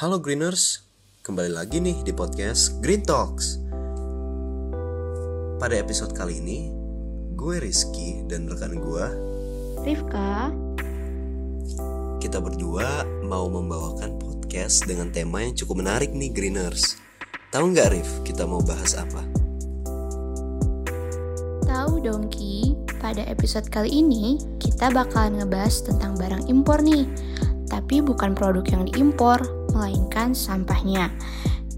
Halo Greeners, kembali lagi nih di podcast Green Talks. Pada episode kali ini, gue Rizky dan rekan gue, Rifka, kita berdua mau membawakan podcast dengan tema yang cukup menarik nih Greeners. Tahu nggak Rif, kita mau bahas apa? tahu dong Ki, pada episode kali ini kita bakalan ngebahas tentang barang impor nih. Tapi bukan produk yang diimpor, melainkan sampahnya.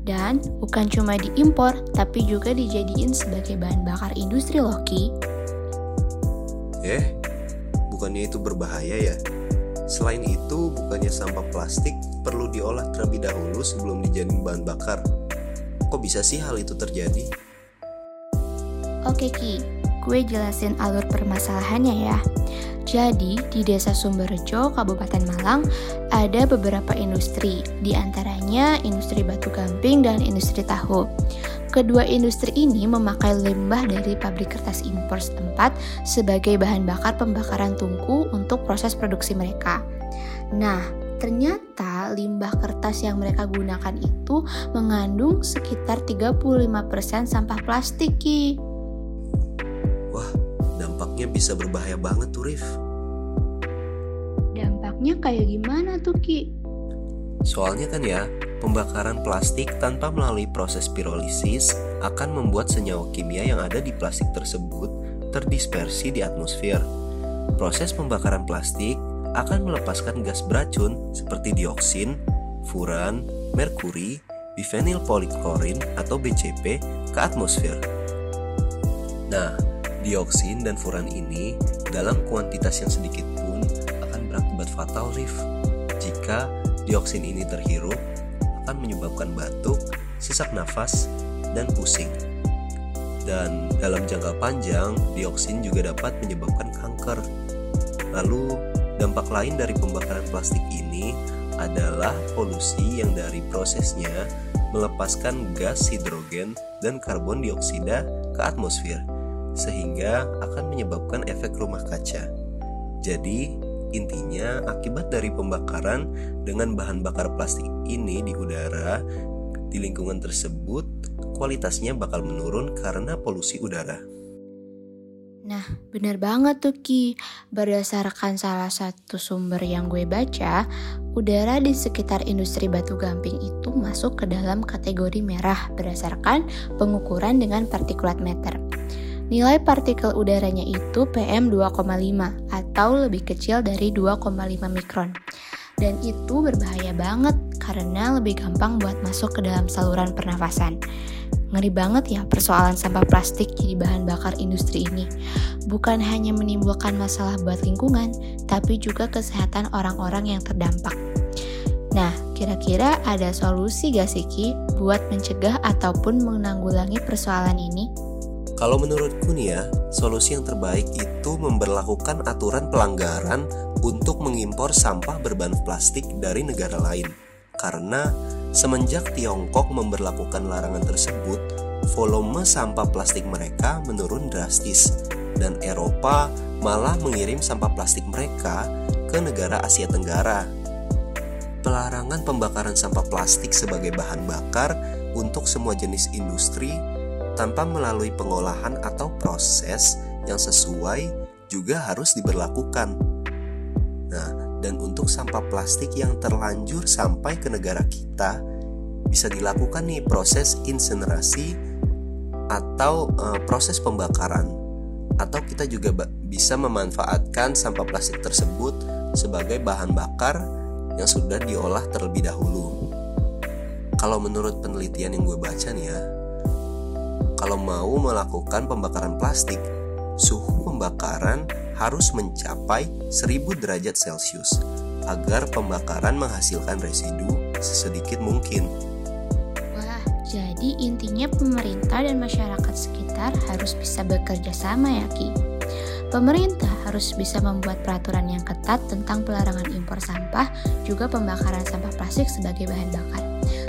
Dan bukan cuma diimpor, tapi juga dijadiin sebagai bahan bakar industri loh Ki. Eh, bukannya itu berbahaya ya? Selain itu, bukannya sampah plastik perlu diolah terlebih dahulu sebelum dijadiin bahan bakar? Kok bisa sih hal itu terjadi? Oke Ki, gue jelasin alur permasalahannya ya. Jadi, di Desa Sumberjo, Kabupaten Malang, ada beberapa industri, di antaranya industri batu gamping dan industri tahu. Kedua industri ini memakai limbah dari pabrik kertas impor setempat sebagai bahan bakar pembakaran tungku untuk proses produksi mereka. Nah, ternyata limbah kertas yang mereka gunakan itu mengandung sekitar 35% sampah plastik, Ki. Wah, dampaknya bisa berbahaya banget tuh Rif. Dampaknya kayak gimana tuh, Ki? Soalnya kan ya, pembakaran plastik tanpa melalui proses pirolisis akan membuat senyawa kimia yang ada di plastik tersebut terdispersi di atmosfer. Proses pembakaran plastik akan melepaskan gas beracun seperti dioksin, furan, merkuri, bifenyl poliklorin atau BCP ke atmosfer. Nah, dioksin dan furan ini dalam kuantitas yang sedikit pun akan berakibat fatal, Rif. Jika dioksin ini terhirup, akan menyebabkan batuk, sesak nafas, dan pusing. Dan dalam jangka panjang, dioksin juga dapat menyebabkan kanker. Lalu, dampak lain dari pembakaran plastik ini adalah polusi yang dari prosesnya melepaskan gas hidrogen dan karbon dioksida ke atmosfer sehingga akan menyebabkan efek rumah kaca. Jadi, intinya akibat dari pembakaran dengan bahan bakar plastik ini di udara di lingkungan tersebut kualitasnya bakal menurun karena polusi udara. Nah, bener banget tuh Ki. Berdasarkan salah satu sumber yang gue baca, udara di sekitar industri batu gamping itu masuk ke dalam kategori merah berdasarkan pengukuran dengan partikulat meter. Nilai partikel udaranya itu PM 2,5 atau lebih kecil dari 2,5 mikron. Dan itu berbahaya banget karena lebih gampang buat masuk ke dalam saluran pernafasan. Ngeri banget ya persoalan sampah plastik jadi bahan bakar industri ini. Bukan hanya menimbulkan masalah buat lingkungan, tapi juga kesehatan orang-orang yang terdampak. Nah, kira-kira ada solusi gak sih Ki buat mencegah ataupun menanggulangi persoalan ini? Kalau menurutku nih ya, solusi yang terbaik itu memberlakukan aturan pelanggaran untuk mengimpor sampah berbahan plastik dari negara lain. Karena semenjak Tiongkok memberlakukan larangan tersebut, volume sampah plastik mereka menurun drastis dan Eropa malah mengirim sampah plastik mereka ke negara Asia Tenggara. Pelarangan pembakaran sampah plastik sebagai bahan bakar untuk semua jenis industri tanpa melalui pengolahan atau proses yang sesuai juga harus diberlakukan. Nah, dan untuk sampah plastik yang terlanjur sampai ke negara kita bisa dilakukan nih proses insenerasi atau e, proses pembakaran atau kita juga bisa memanfaatkan sampah plastik tersebut sebagai bahan bakar yang sudah diolah terlebih dahulu. Kalau menurut penelitian yang gue baca nih ya, kalau mau melakukan pembakaran plastik, suhu pembakaran harus mencapai 1000 derajat Celcius agar pembakaran menghasilkan residu sesedikit mungkin. Wah, jadi intinya pemerintah dan masyarakat sekitar harus bisa bekerja sama ya Ki. Pemerintah harus bisa membuat peraturan yang ketat tentang pelarangan impor sampah, juga pembakaran sampah plastik sebagai bahan bakar.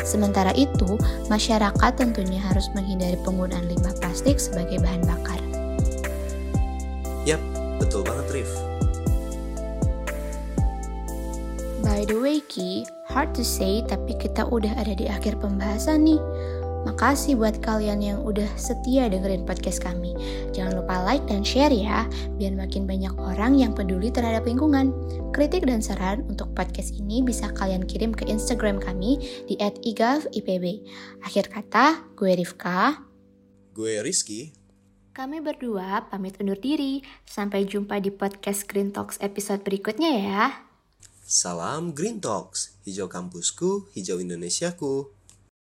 Sementara itu, masyarakat tentunya harus menghindari penggunaan limbah plastik sebagai bahan bakar. Yap, betul banget Rif. By the way Ki, hard to say, tapi kita udah ada di akhir pembahasan nih. Makasih buat kalian yang udah setia dengerin podcast kami. Jangan lupa like dan share ya, biar makin banyak orang yang peduli terhadap lingkungan. Kritik dan saran untuk podcast ini bisa kalian kirim ke Instagram kami di @igavipb. Akhir kata, gue Rifka. Gue Rizky. Kami berdua pamit undur diri. Sampai jumpa di podcast Green Talks episode berikutnya ya. Salam Green Talks, hijau kampusku, hijau Indonesiaku.